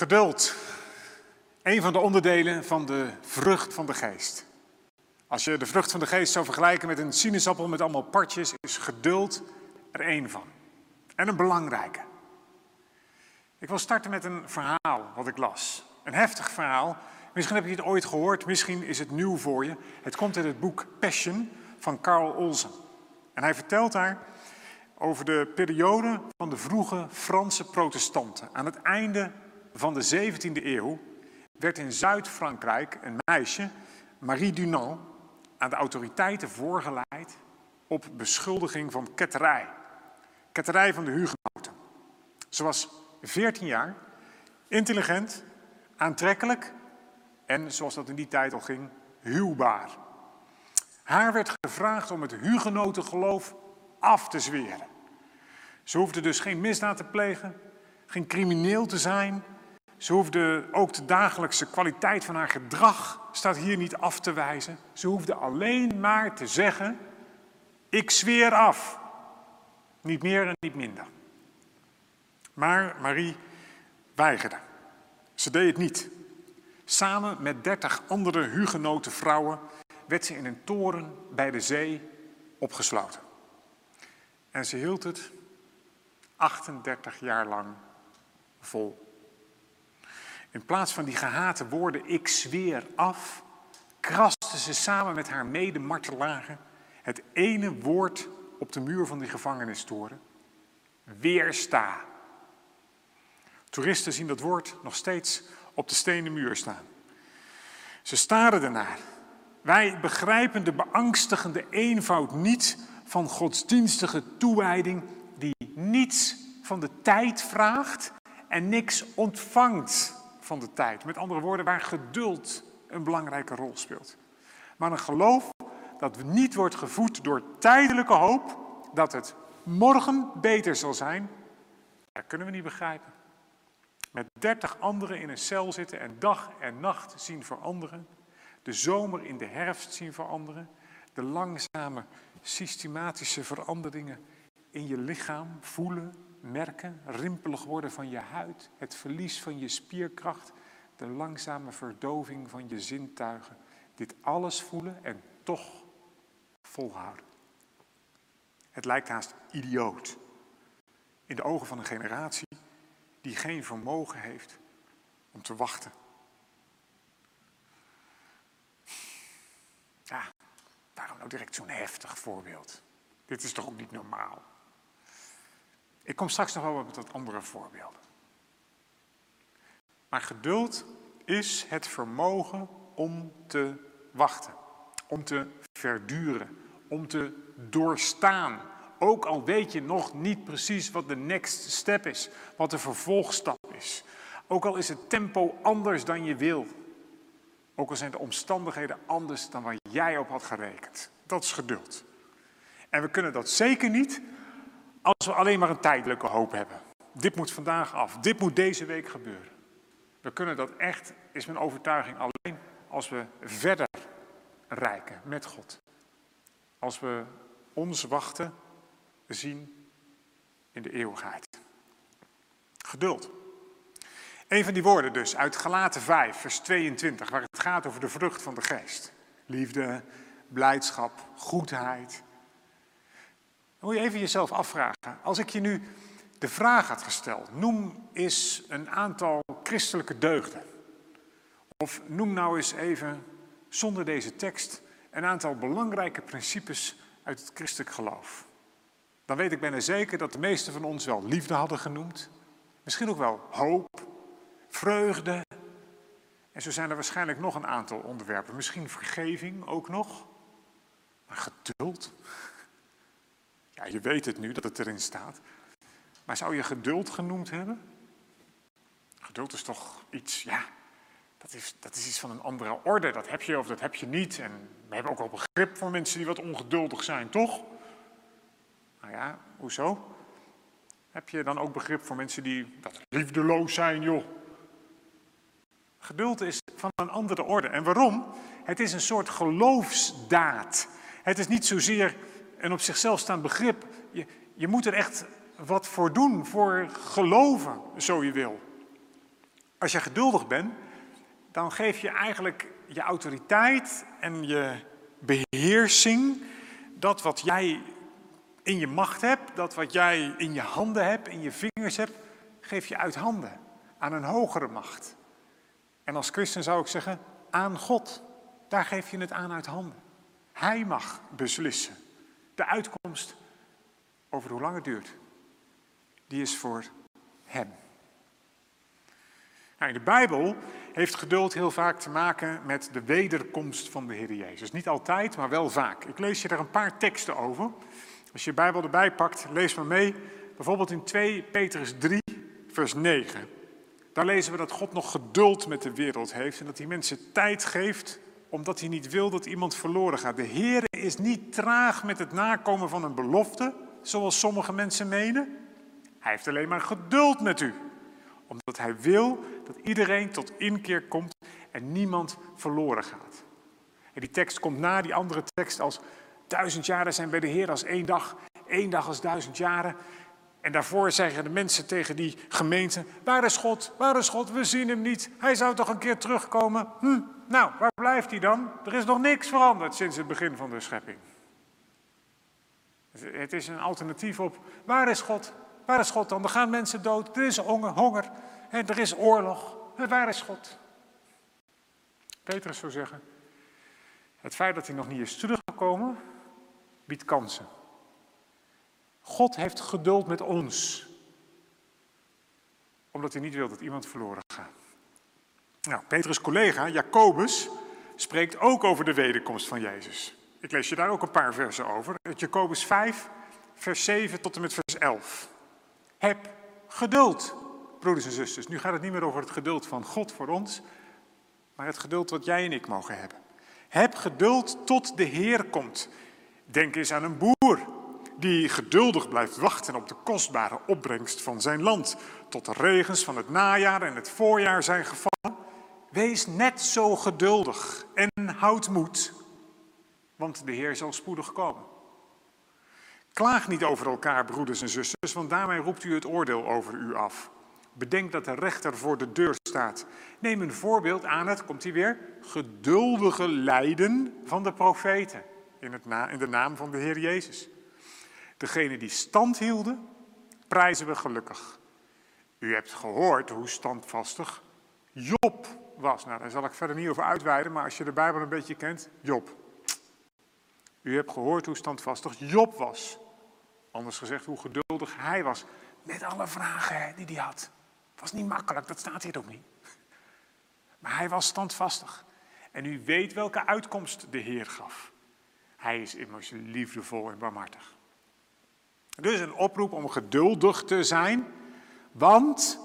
Geduld. Een van de onderdelen van de vrucht van de geest. Als je de vrucht van de geest zou vergelijken met een sinaasappel met allemaal partjes, is geduld er één van. En een belangrijke. Ik wil starten met een verhaal wat ik las. Een heftig verhaal. Misschien heb je het ooit gehoord, misschien is het nieuw voor je. Het komt uit het boek Passion van Carl Olsen. En hij vertelt daar over de periode van de vroege Franse protestanten. Aan het einde van de 17e eeuw werd in Zuid-Frankrijk een meisje, Marie Dunant, aan de autoriteiten voorgeleid op beschuldiging van ketterij. Ketterij van de hugenoten. Ze was 14 jaar, intelligent, aantrekkelijk en, zoals dat in die tijd al ging, huwbaar. Haar werd gevraagd om het hugenotengeloof af te zweren. Ze hoefde dus geen misdaad te plegen, geen crimineel te zijn. Ze hoefde ook de dagelijkse kwaliteit van haar gedrag, staat hier niet af te wijzen. Ze hoefde alleen maar te zeggen, ik zweer af. Niet meer en niet minder. Maar Marie weigerde. Ze deed het niet. Samen met dertig andere hugenoten vrouwen werd ze in een toren bij de zee opgesloten. En ze hield het 38 jaar lang vol. In plaats van die gehate woorden, ik zweer af, kraste ze samen met haar medemartelaren het ene woord op de muur van die gevangenistoren. Weersta. Toeristen zien dat woord nog steeds op de stenen muur staan. Ze staren ernaar. Wij begrijpen de beangstigende eenvoud niet van godsdienstige toewijding die niets van de tijd vraagt en niks ontvangt van de tijd. Met andere woorden, waar geduld een belangrijke rol speelt. Maar een geloof dat niet wordt gevoed door tijdelijke hoop, dat het morgen beter zal zijn, dat kunnen we niet begrijpen. Met dertig anderen in een cel zitten en dag en nacht zien veranderen, de zomer in de herfst zien veranderen, de langzame systematische veranderingen in je lichaam voelen, merken, rimpelig worden van je huid, het verlies van je spierkracht, de langzame verdoving van je zintuigen. Dit alles voelen en toch volhouden. Het lijkt haast idioot in de ogen van een generatie die geen vermogen heeft om te wachten. Ja, waarom nou direct zo'n heftig voorbeeld? Dit is toch ook niet normaal? Ik kom straks nog wel met wat andere voorbeelden. Maar geduld is het vermogen om te wachten, om te verduren, om te doorstaan. Ook al weet je nog niet precies wat de next step is, wat de vervolgstap is. Ook al is het tempo anders dan je wil. Ook al zijn de omstandigheden anders dan waar jij op had gerekend. Dat is geduld. En we kunnen dat zeker niet als we alleen maar een tijdelijke hoop hebben. Dit moet vandaag af, dit moet deze week gebeuren. We kunnen dat echt, is mijn overtuiging, alleen als we verder rijken met God. Als we ons wachten zien in de eeuwigheid. Geduld. Een van die woorden dus uit Galaten 5, vers 22, waar het gaat over de vrucht van de geest. Liefde, blijdschap, goedheid, moet je even jezelf afvragen. Als ik je nu de vraag had gesteld, noem eens een aantal christelijke deugden. Of noem nou eens even, zonder deze tekst, een aantal belangrijke principes uit het christelijk geloof. Dan weet ik bijna zeker dat de meesten van ons wel liefde hadden genoemd. Misschien ook wel hoop, vreugde. En zo zijn er waarschijnlijk nog een aantal onderwerpen. Misschien vergeving ook nog. Maar geduld. Ja, je weet het nu dat het erin staat. Maar zou je geduld genoemd hebben? Geduld is toch iets, ja, dat is, dat is iets van een andere orde. Dat heb je of dat heb je niet. En we hebben ook wel begrip voor mensen die wat ongeduldig zijn, toch? Nou ja, hoezo? Heb je dan ook begrip voor mensen die dat liefdeloos zijn, joh? Geduld is van een andere orde. En waarom? Het is een soort geloofsdaad. Het is niet zozeer een op zichzelf staand begrip. Je, je moet er echt wat voor doen, voor geloven, zo je wil. Als je geduldig bent, dan geef je eigenlijk je autoriteit en je beheersing, dat wat jij in je macht hebt, dat wat jij in je handen hebt, in je vingers hebt, geef je uit handen aan een hogere macht. En als christen zou ik zeggen, aan God. Daar geef je het aan uit handen. Hij mag beslissen. De uitkomst over hoe lang het duurt, die is voor Hem. Nou, in de Bijbel heeft geduld heel vaak te maken met de wederkomst van de Heer Jezus. Niet altijd, maar wel vaak. Ik lees je daar een paar teksten over. Als je je Bijbel erbij pakt, lees maar mee. Bijvoorbeeld in 2 Petrus 3, vers 9. Daar lezen we dat God nog geduld met de wereld heeft en dat hij mensen tijd geeft omdat hij niet wil dat iemand verloren gaat. De Heer is niet traag met het nakomen van een belofte, zoals sommige mensen menen. Hij heeft alleen maar geduld met u, omdat hij wil dat iedereen tot inkeer komt en niemand verloren gaat. En die tekst komt na die andere tekst als duizend jaren zijn bij de Heer als één dag, één dag als duizend jaren. En daarvoor zeggen de mensen tegen die gemeente, waar is God, waar is God, we zien hem niet, hij zou toch een keer terugkomen. Hm, nou, waar blijft hij dan? Er is nog niks veranderd sinds het begin van de schepping. Het is een alternatief op, waar is God, waar is God dan? Er gaan mensen dood, er is honger, en er is oorlog. Waar is God? Petrus zou zeggen, het feit dat hij nog niet is teruggekomen, biedt kansen. God heeft geduld met ons. Omdat hij niet wil dat iemand verloren gaat. Nou, Petrus' collega Jacobus spreekt ook over de wederkomst van Jezus. Ik lees je daar ook een paar versen over. Jacobus 5, vers 7 tot en met vers 11. Heb geduld, broeders en zusters. Nu gaat het niet meer over het geduld van God voor ons, maar het geduld wat jij en ik mogen hebben. Heb geduld tot de Heer komt. Denk eens aan een boer die geduldig blijft wachten op de kostbare opbrengst van zijn land, tot de regens van het najaar en het voorjaar zijn gevallen. Wees net zo geduldig en houd moed, want de Heer zal spoedig komen. Klaag niet over elkaar, broeders en zusters, want daarmee roept u het oordeel over u af. Bedenk dat de rechter voor de deur staat. Neem een voorbeeld aan het, komt hij weer, geduldige lijden van de profeten in, het in de naam van de Heer Jezus. Degene die stand hielden, prijzen we gelukkig. U hebt gehoord hoe standvastig Job was. Nou, daar zal ik verder niet over uitweiden, maar als je de Bijbel een beetje kent, Job. U hebt gehoord hoe standvastig Job was. Anders gezegd, hoe geduldig hij was. Met alle vragen die hij had. Was niet makkelijk, dat staat hier ook niet. Maar hij was standvastig. En u weet welke uitkomst de Heer gaf. Hij is immers liefdevol en barmhartig. Dus een oproep om geduldig te zijn, want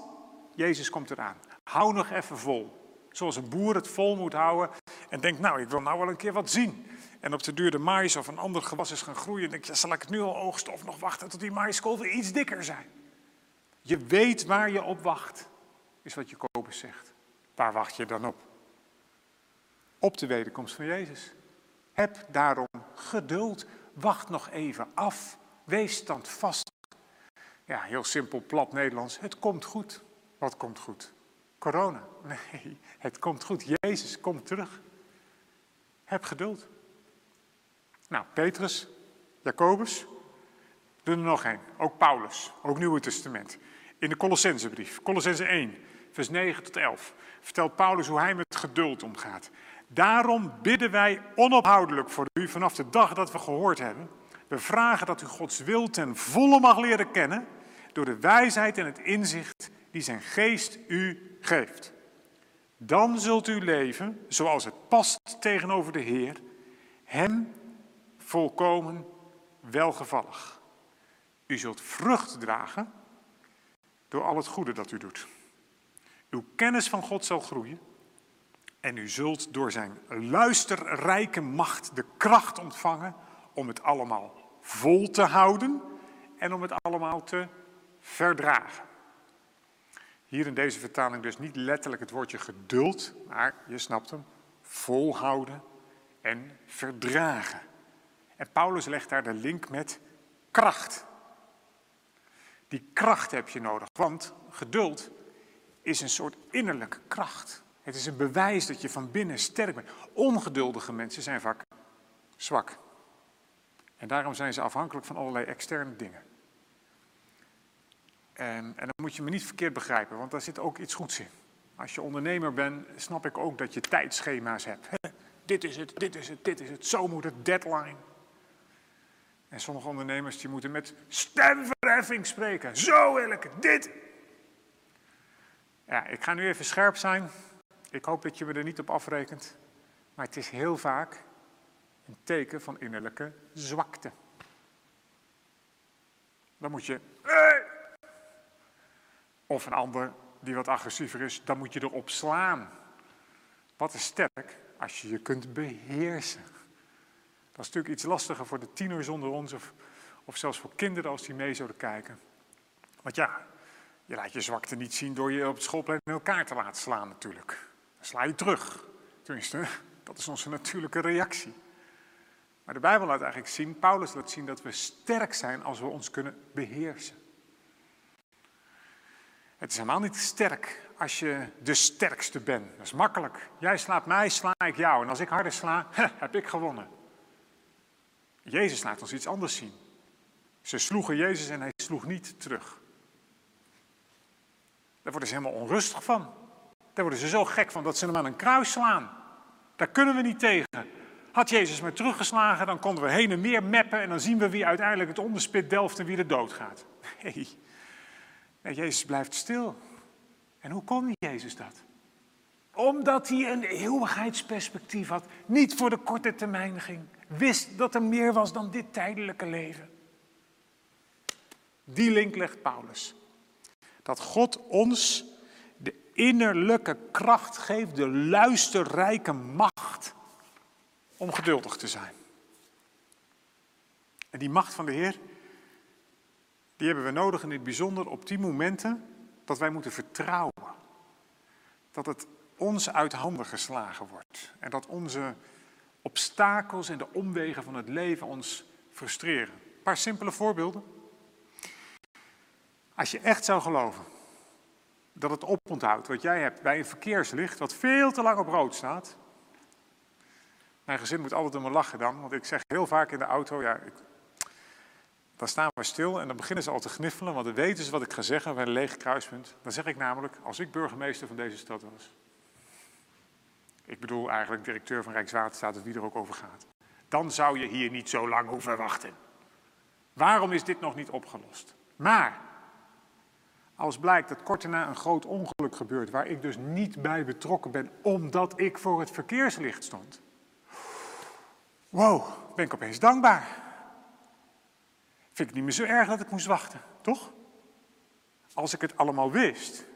Jezus komt eraan. Hou nog even vol. Zoals een boer het vol moet houden en denkt, nou, ik wil nou wel een keer wat zien. En op de duur de mais of een ander gewas is gaan groeien. En denk je, zal ik het nu al oogsten of nog wachten tot die maiskolven iets dikker zijn? Je weet waar je op wacht, is wat Jacobus zegt. Waar wacht je dan op? Op de wederkomst van Jezus. Heb daarom geduld. Wacht nog even af. Wees standvastig. Ja, heel simpel, plat Nederlands. Het komt goed. Wat komt goed? Corona. Nee, het komt goed. Jezus komt terug. Heb geduld. Nou, Petrus, Jacobus, doen er nog één. Ook Paulus, ook Nieuwe Testament. In de Colossensebrief, Colossense 1, vers 9 tot 11, vertelt Paulus hoe hij met geduld omgaat. Daarom bidden wij onophoudelijk voor u vanaf de dag dat we gehoord hebben we vragen dat u Gods wil ten volle mag leren kennen door de wijsheid en het inzicht die zijn geest u geeft. Dan zult u leven zoals het past tegenover de Heer, Hem volkomen welgevallig. U zult vrucht dragen door al het goede dat u doet. Uw kennis van God zal groeien en u zult door zijn luisterrijke macht de kracht ontvangen om het allemaal vol te houden en om het allemaal te verdragen. Hier in deze vertaling dus niet letterlijk het woordje geduld, maar je snapt hem, volhouden en verdragen. En Paulus legt daar de link met kracht. Die kracht heb je nodig, want geduld is een soort innerlijke kracht. Het is een bewijs dat je van binnen sterk bent. Ongeduldige mensen zijn vaak zwak. En daarom zijn ze afhankelijk van allerlei externe dingen. En, en dan moet je me niet verkeerd begrijpen, want daar zit ook iets goeds in. Als je ondernemer bent, snap ik ook dat je tijdschema's hebt. dit is het, dit is het, dit is het, zo moet het, deadline. En sommige ondernemers die moeten met stemverheffing spreken. Zo wil ik het, dit. Ja, ik ga nu even scherp zijn. Ik hoop dat je me er niet op afrekent. Maar het is heel vaak een teken van innerlijke zwakte. Dan moet je. Of een ander die wat agressiever is, dan moet je erop slaan. Wat is sterk als je je kunt beheersen. Dat is natuurlijk iets lastiger voor de tieners onder ons of, zelfs voor kinderen als die mee zouden kijken. Want ja, je laat je zwakte niet zien door je op het schoolplein in elkaar te laten slaan natuurlijk. Dan sla je terug. Tenminste, dat is onze natuurlijke reactie. Maar de Bijbel laat eigenlijk zien, Paulus laat zien dat we sterk zijn als we ons kunnen beheersen. Het is helemaal niet sterk als je de sterkste bent. Dat is makkelijk. Jij slaat mij, sla ik jou. En als ik harder sla, heb ik gewonnen. Jezus laat ons iets anders zien. Ze sloegen Jezus en hij sloeg niet terug. Daar worden ze helemaal onrustig van. Daar worden ze zo gek van dat ze hem aan een kruis slaan. Daar kunnen we niet tegen. Had Jezus maar teruggeslagen, dan konden we heen en meer meppen en dan zien we wie uiteindelijk het onderspit delft en wie er dood gaat. nee, Jezus blijft stil. En hoe kon Jezus dat? Omdat hij een eeuwigheidsperspectief had, niet voor de korte termijn ging, wist dat er meer was dan dit tijdelijke leven. Die link legt Paulus. Dat God ons de innerlijke kracht geeft, de luisterrijke macht om geduldig te zijn. En die macht van de Heer, die hebben we nodig in het bijzonder op die momenten dat wij moeten vertrouwen. Dat het ons uit handen geslagen wordt. En dat onze obstakels en de omwegen van het leven ons frustreren. Een paar simpele voorbeelden. Als je echt zou geloven dat het oponthoudt wat jij hebt bij een verkeerslicht wat veel te lang op rood staat. Mijn gezin moet altijd om me lachen dan, want ik zeg heel vaak in de auto, ja, ik, dan staan we stil en dan beginnen ze al te gniffelen, want dan weten ze wat ik ga zeggen bij een leeg kruispunt. Dan zeg ik namelijk, als ik burgemeester van deze stad was. Ik bedoel eigenlijk directeur van Rijkswaterstaat of wie er ook over gaat. Dan zou je hier niet zo lang hoeven wachten. Waarom is dit nog niet opgelost? Maar als blijkt dat kort daarna een groot ongeluk gebeurt, waar ik dus niet bij betrokken ben, omdat ik voor het verkeerslicht stond. Wow, ben ik opeens dankbaar. Vind ik niet meer zo erg dat ik moest wachten, toch? Als ik het allemaal wist.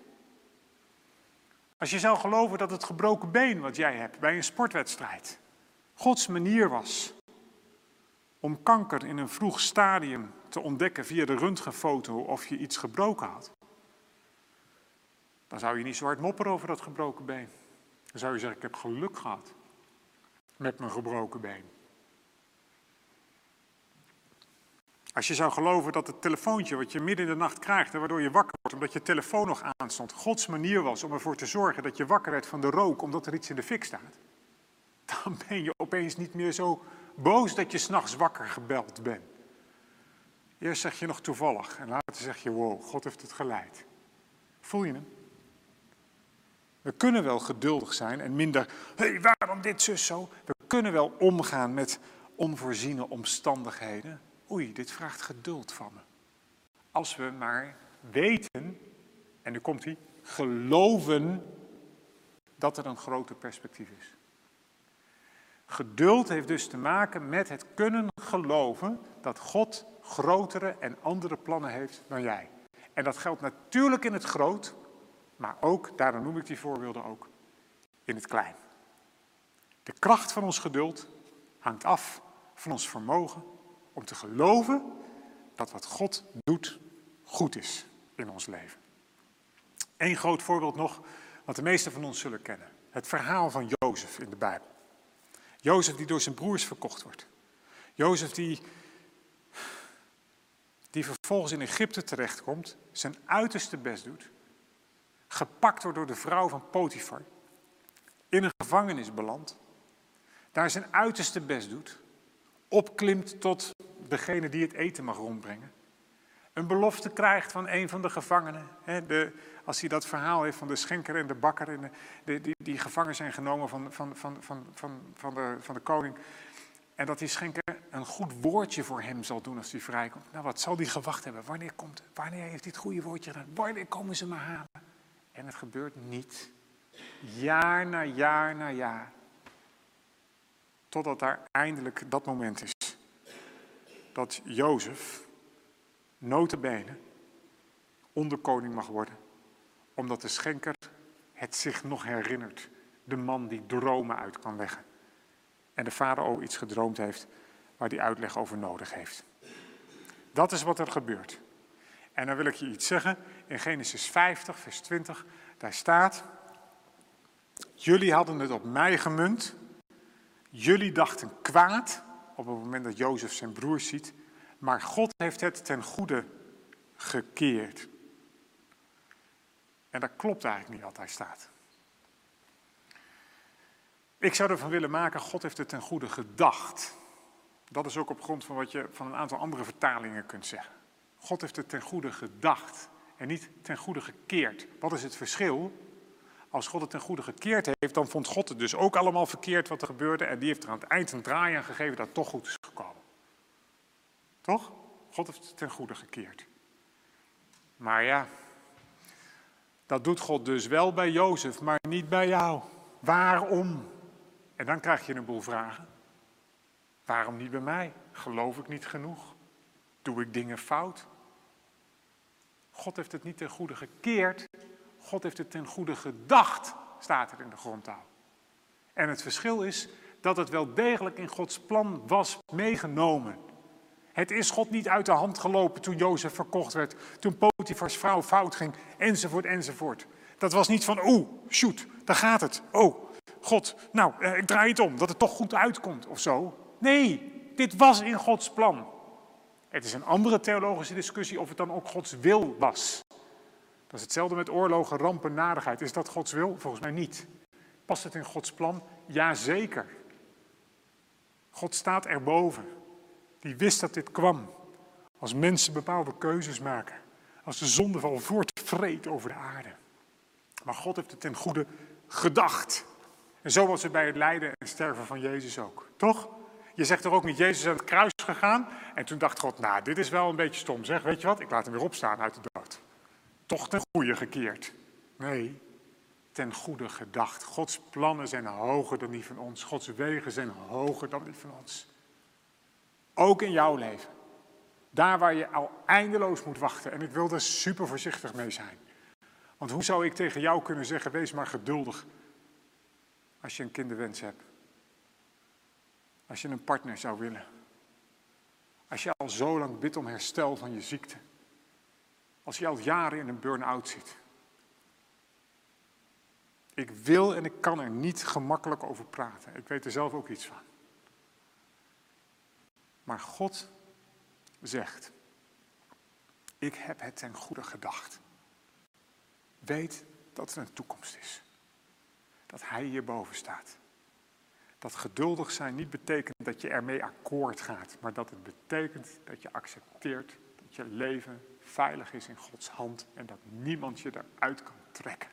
Als je zou geloven dat het gebroken been wat jij hebt bij een sportwedstrijd Gods manier was om kanker in een vroeg stadium te ontdekken via de röntgenfoto of je iets gebroken had. Dan zou je niet zo hard mopperen over dat gebroken been. Dan zou je zeggen, ik heb geluk gehad met mijn gebroken been. Als je zou geloven dat het telefoontje wat je midden in de nacht krijgt en waardoor je wakker wordt omdat je telefoon nog aanstond, Gods manier was om ervoor te zorgen dat je wakker werd van de rook omdat er iets in de fik staat, dan ben je opeens niet meer zo boos dat je s'nachts wakker gebeld bent. Eerst zeg je nog toevallig en later zeg je wow, God heeft het geleid. Voel je hem? We kunnen wel geduldig zijn en minder, hé, hey, waarom dit zus zo? We kunnen wel omgaan met onvoorziene omstandigheden. Oei, dit vraagt geduld van me. Als we maar weten, en nu komt hij, geloven dat er een groter perspectief is. Geduld heeft dus te maken met het kunnen geloven dat God grotere en andere plannen heeft dan jij. En dat geldt natuurlijk in het groot, maar ook, daarom noem ik die voorbeelden ook, in het klein. De kracht van ons geduld hangt af van ons vermogen om te geloven dat wat God doet goed is in ons leven. Eén groot voorbeeld nog, wat de meesten van ons zullen kennen. Het verhaal van Jozef in de Bijbel. Jozef die door zijn broers verkocht wordt. Jozef die, die vervolgens in Egypte terechtkomt, zijn uiterste best doet, gepakt wordt door de vrouw van Potifar, in een gevangenis belandt, daar zijn uiterste best doet, opklimt tot degene die het eten mag rondbrengen, een belofte krijgt van een van de gevangenen. Hè, de, als hij dat verhaal heeft van de schenker en de bakker, en de, die, die gevangen zijn genomen van, van, van, van, van, van, de, van de koning. En dat die schenker een goed woordje voor hem zal doen als hij vrijkomt. Nou, wat zal die gewacht hebben? Wanneer komt Wanneer heeft hij het goede woordje gedaan? Wanneer komen ze me halen? En het gebeurt niet. Jaar na jaar na jaar. Totdat daar eindelijk dat moment is. Dat Jozef, notabene, onderkoning mag worden. Omdat de schenker het zich nog herinnert. De man die dromen uit kan leggen. En de farao iets gedroomd heeft waar hij uitleg over nodig heeft. Dat is wat er gebeurt. En dan wil ik je iets zeggen. In Genesis 50, vers 20, daar staat: Jullie hadden het op mij gemunt. Jullie dachten kwaad op het moment dat Jozef zijn broer ziet. Maar God heeft het ten goede gekeerd. En dat klopt eigenlijk niet wat daar staat. Ik zou ervan willen maken, God heeft het ten goede gedacht. Dat is ook op grond van wat je van een aantal andere vertalingen kunt zeggen. God heeft het ten goede gedacht en niet ten goede gekeerd. Wat is het verschil? Als God het ten goede gekeerd heeft, dan vond God het dus ook allemaal verkeerd wat er gebeurde. En die heeft er aan het eind een draai aan gegeven dat het toch goed is gekomen. Toch? God heeft het ten goede gekeerd. Maar ja, dat doet God dus wel bij Jozef, maar niet bij jou. Waarom? En dan krijg je een boel vragen. Waarom niet bij mij? Geloof ik niet genoeg? Doe ik dingen fout? God heeft het niet ten goede gekeerd. God heeft het ten goede gedacht, staat er in de grondtaal. En het verschil is dat het wel degelijk in Gods plan was meegenomen. Het is God niet uit de hand gelopen toen Jozef verkocht werd, toen Potifars vrouw fout ging, enzovoort, enzovoort. Dat was niet van, oeh, shoot, daar gaat het. Oh, God, nou, eh, ik draai het om, dat het toch goed uitkomt of zo. Nee, dit was in Gods plan. Het is een andere theologische discussie of het dan ook Gods wil was. Dat is hetzelfde met oorlogen, rampen, nadigheid. Is dat Gods wil? Volgens mij niet. Past het in Gods plan? Jazeker. God staat erboven. Die wist dat dit kwam. Als mensen bepaalde keuzes maken. Als de zondeval voortvreet over de aarde. Maar God heeft het ten goede gedacht. En zo was het bij het lijden en sterven van Jezus ook. Toch? Je zegt er ook niet, Jezus is aan het kruis gegaan. En toen dacht God, nou, dit is wel een beetje stom. Zeg, weet je wat, ik laat hem weer opstaan uit de. Toch ten goede gekeerd. Nee, ten goede gedacht. Gods plannen zijn hoger dan die van ons. Gods wegen zijn hoger dan die van ons. Ook in jouw leven. Daar waar je al eindeloos moet wachten. En ik wil er super voorzichtig mee zijn. Want hoe zou ik tegen jou kunnen zeggen, wees maar geduldig als je een kinderwens hebt? Als je een partner zou willen? Als je al zo lang bidt om herstel van je ziekte? Als je al jaren in een burn-out zit? Ik wil en ik kan er niet gemakkelijk over praten. Ik weet er zelf ook iets van. Maar God zegt, ik heb het ten goede gedacht. Weet dat er een toekomst is dat Hij hierboven staat. Dat geduldig zijn niet betekent dat je ermee akkoord gaat, maar dat het betekent dat je accepteert dat je leven veilig is in Gods hand en dat niemand je eruit kan trekken.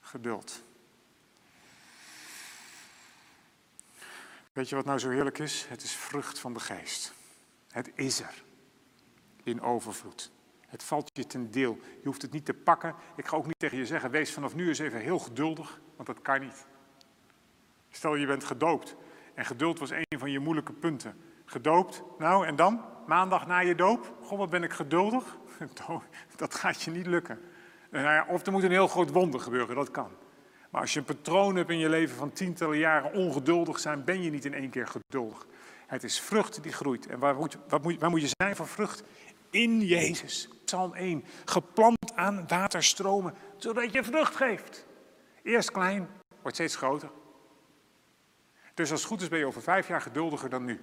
Geduld. Weet je wat nou zo heerlijk is? Het is vrucht van de geest. Het is er in overvloed. Het valt je ten deel. Je hoeft het niet te pakken. Ik ga ook niet tegen je zeggen, wees vanaf nu eens even heel geduldig, want dat kan niet. Stel je bent gedoopt en geduld was een van je moeilijke punten. Gedoopt, nou en dan? Maandag na je doop? Goh, wat ben ik geduldig? Dat gaat je niet lukken. Nou of er moet een heel groot wonder gebeuren, dat kan. Maar als je een patroon hebt in je leven van tientallen jaren ongeduldig zijn, ben je niet in één keer geduldig. Het is vrucht die groeit. En waar moet, wat moet, waar moet je zijn voor vrucht? in Jezus. Psalm 1. Geplant aan waterstromen, zodat je vrucht geeft. Eerst klein, wordt steeds groter. Dus als het goed is ben je over vijf jaar geduldiger dan nu.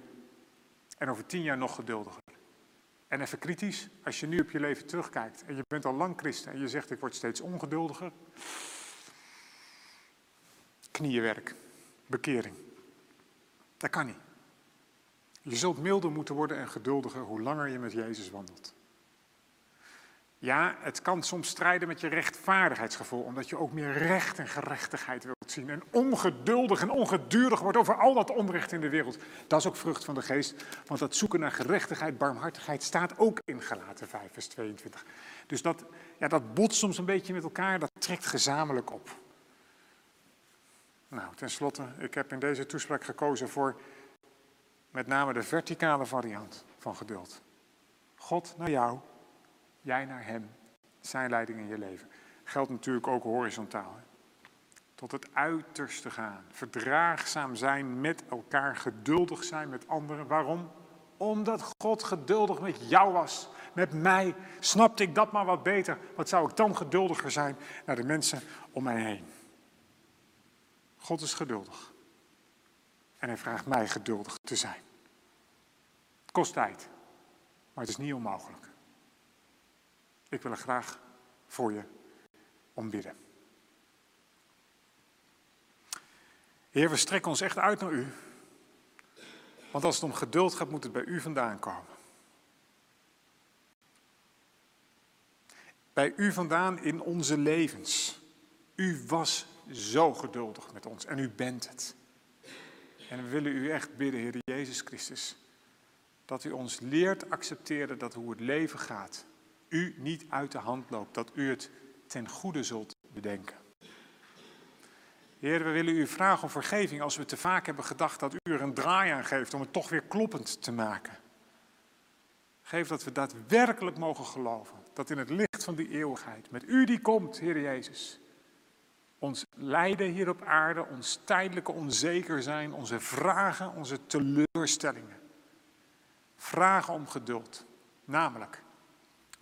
En over tien jaar nog geduldiger. En even kritisch, als je nu op je leven terugkijkt en je bent al lang christen en je zegt ik word steeds ongeduldiger. Knieënwerk, bekering. Dat kan niet. Je zult milder moeten worden en geduldiger hoe langer je met Jezus wandelt. Ja, het kan soms strijden met je rechtvaardigheidsgevoel, omdat je ook meer recht en gerechtigheid wilt zien. En ongeduldig en ongedurig wordt over al dat onrecht in de wereld. Dat is ook vrucht van de geest, want dat zoeken naar gerechtigheid, barmhartigheid staat ook in Galaten 5, vers 22. Dus dat, ja, dat botst soms een beetje met elkaar, dat trekt gezamenlijk op. Nou, tenslotte, ik heb in deze toespraak gekozen voor met name de verticale variant van geduld. God naar jou, jij naar Hem, zijn leiding in je leven. Geldt natuurlijk ook horizontaal. Hè? Tot het uiterste gaan. Verdraagzaam zijn met elkaar, geduldig zijn met anderen. Waarom? Omdat God geduldig met jou was, met mij. Snapte ik dat maar wat beter. Wat zou ik dan geduldiger zijn naar de mensen om mij heen? God is geduldig. En hij vraagt mij geduldig te zijn. Het kost tijd, maar het is niet onmogelijk. Ik wil er graag voor je om bidden. Heer, we strekken ons echt uit naar u. Want als het om geduld gaat, moet het bij u vandaan komen. Bij u vandaan in onze levens. U was zo geduldig met ons en u bent het. En we willen u echt bidden, Heer Jezus Christus, dat u ons leert accepteren dat hoe het leven gaat, u niet uit de hand loopt, dat u het ten goede zult bedenken. Heer, we willen u vragen om vergeving als we te vaak hebben gedacht dat u er een draai aan geeft om het toch weer kloppend te maken. Geef dat we daadwerkelijk mogen geloven, dat in het licht van die eeuwigheid, met u die komt, Heer Jezus, ons lijden hier op aarde, ons tijdelijke onzeker zijn, onze vragen, onze teleurstellingen. Vragen om geduld. Namelijk,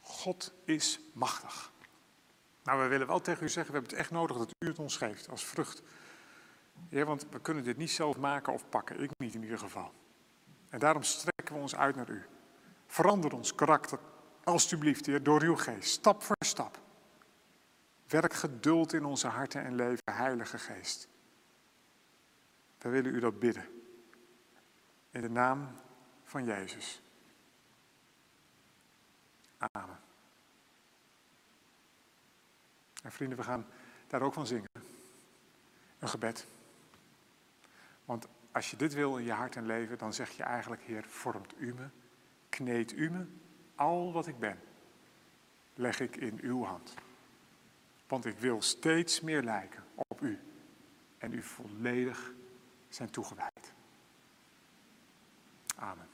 God is machtig. Maar we willen wel tegen u zeggen, we hebben het echt nodig dat u het ons geeft als vrucht. Ja, want we kunnen dit niet zelf maken of pakken, ik niet in ieder geval. En daarom strekken we ons uit naar u. Verander ons karakter, alstublieft, Heer, door uw geest, stap voor stap. Werk geduld in onze harten en leven, Heilige Geest. We willen u dat bidden. In de naam van Jezus. Amen. En vrienden, we gaan daar ook van zingen. Een gebed. Want als je dit wil in je hart en leven, dan zeg je eigenlijk, Heer, vormt u me, kneedt u me, al wat ik ben, leg ik in uw hand. Want ik wil steeds meer lijken op u en u volledig zijn toegewijd. Amen.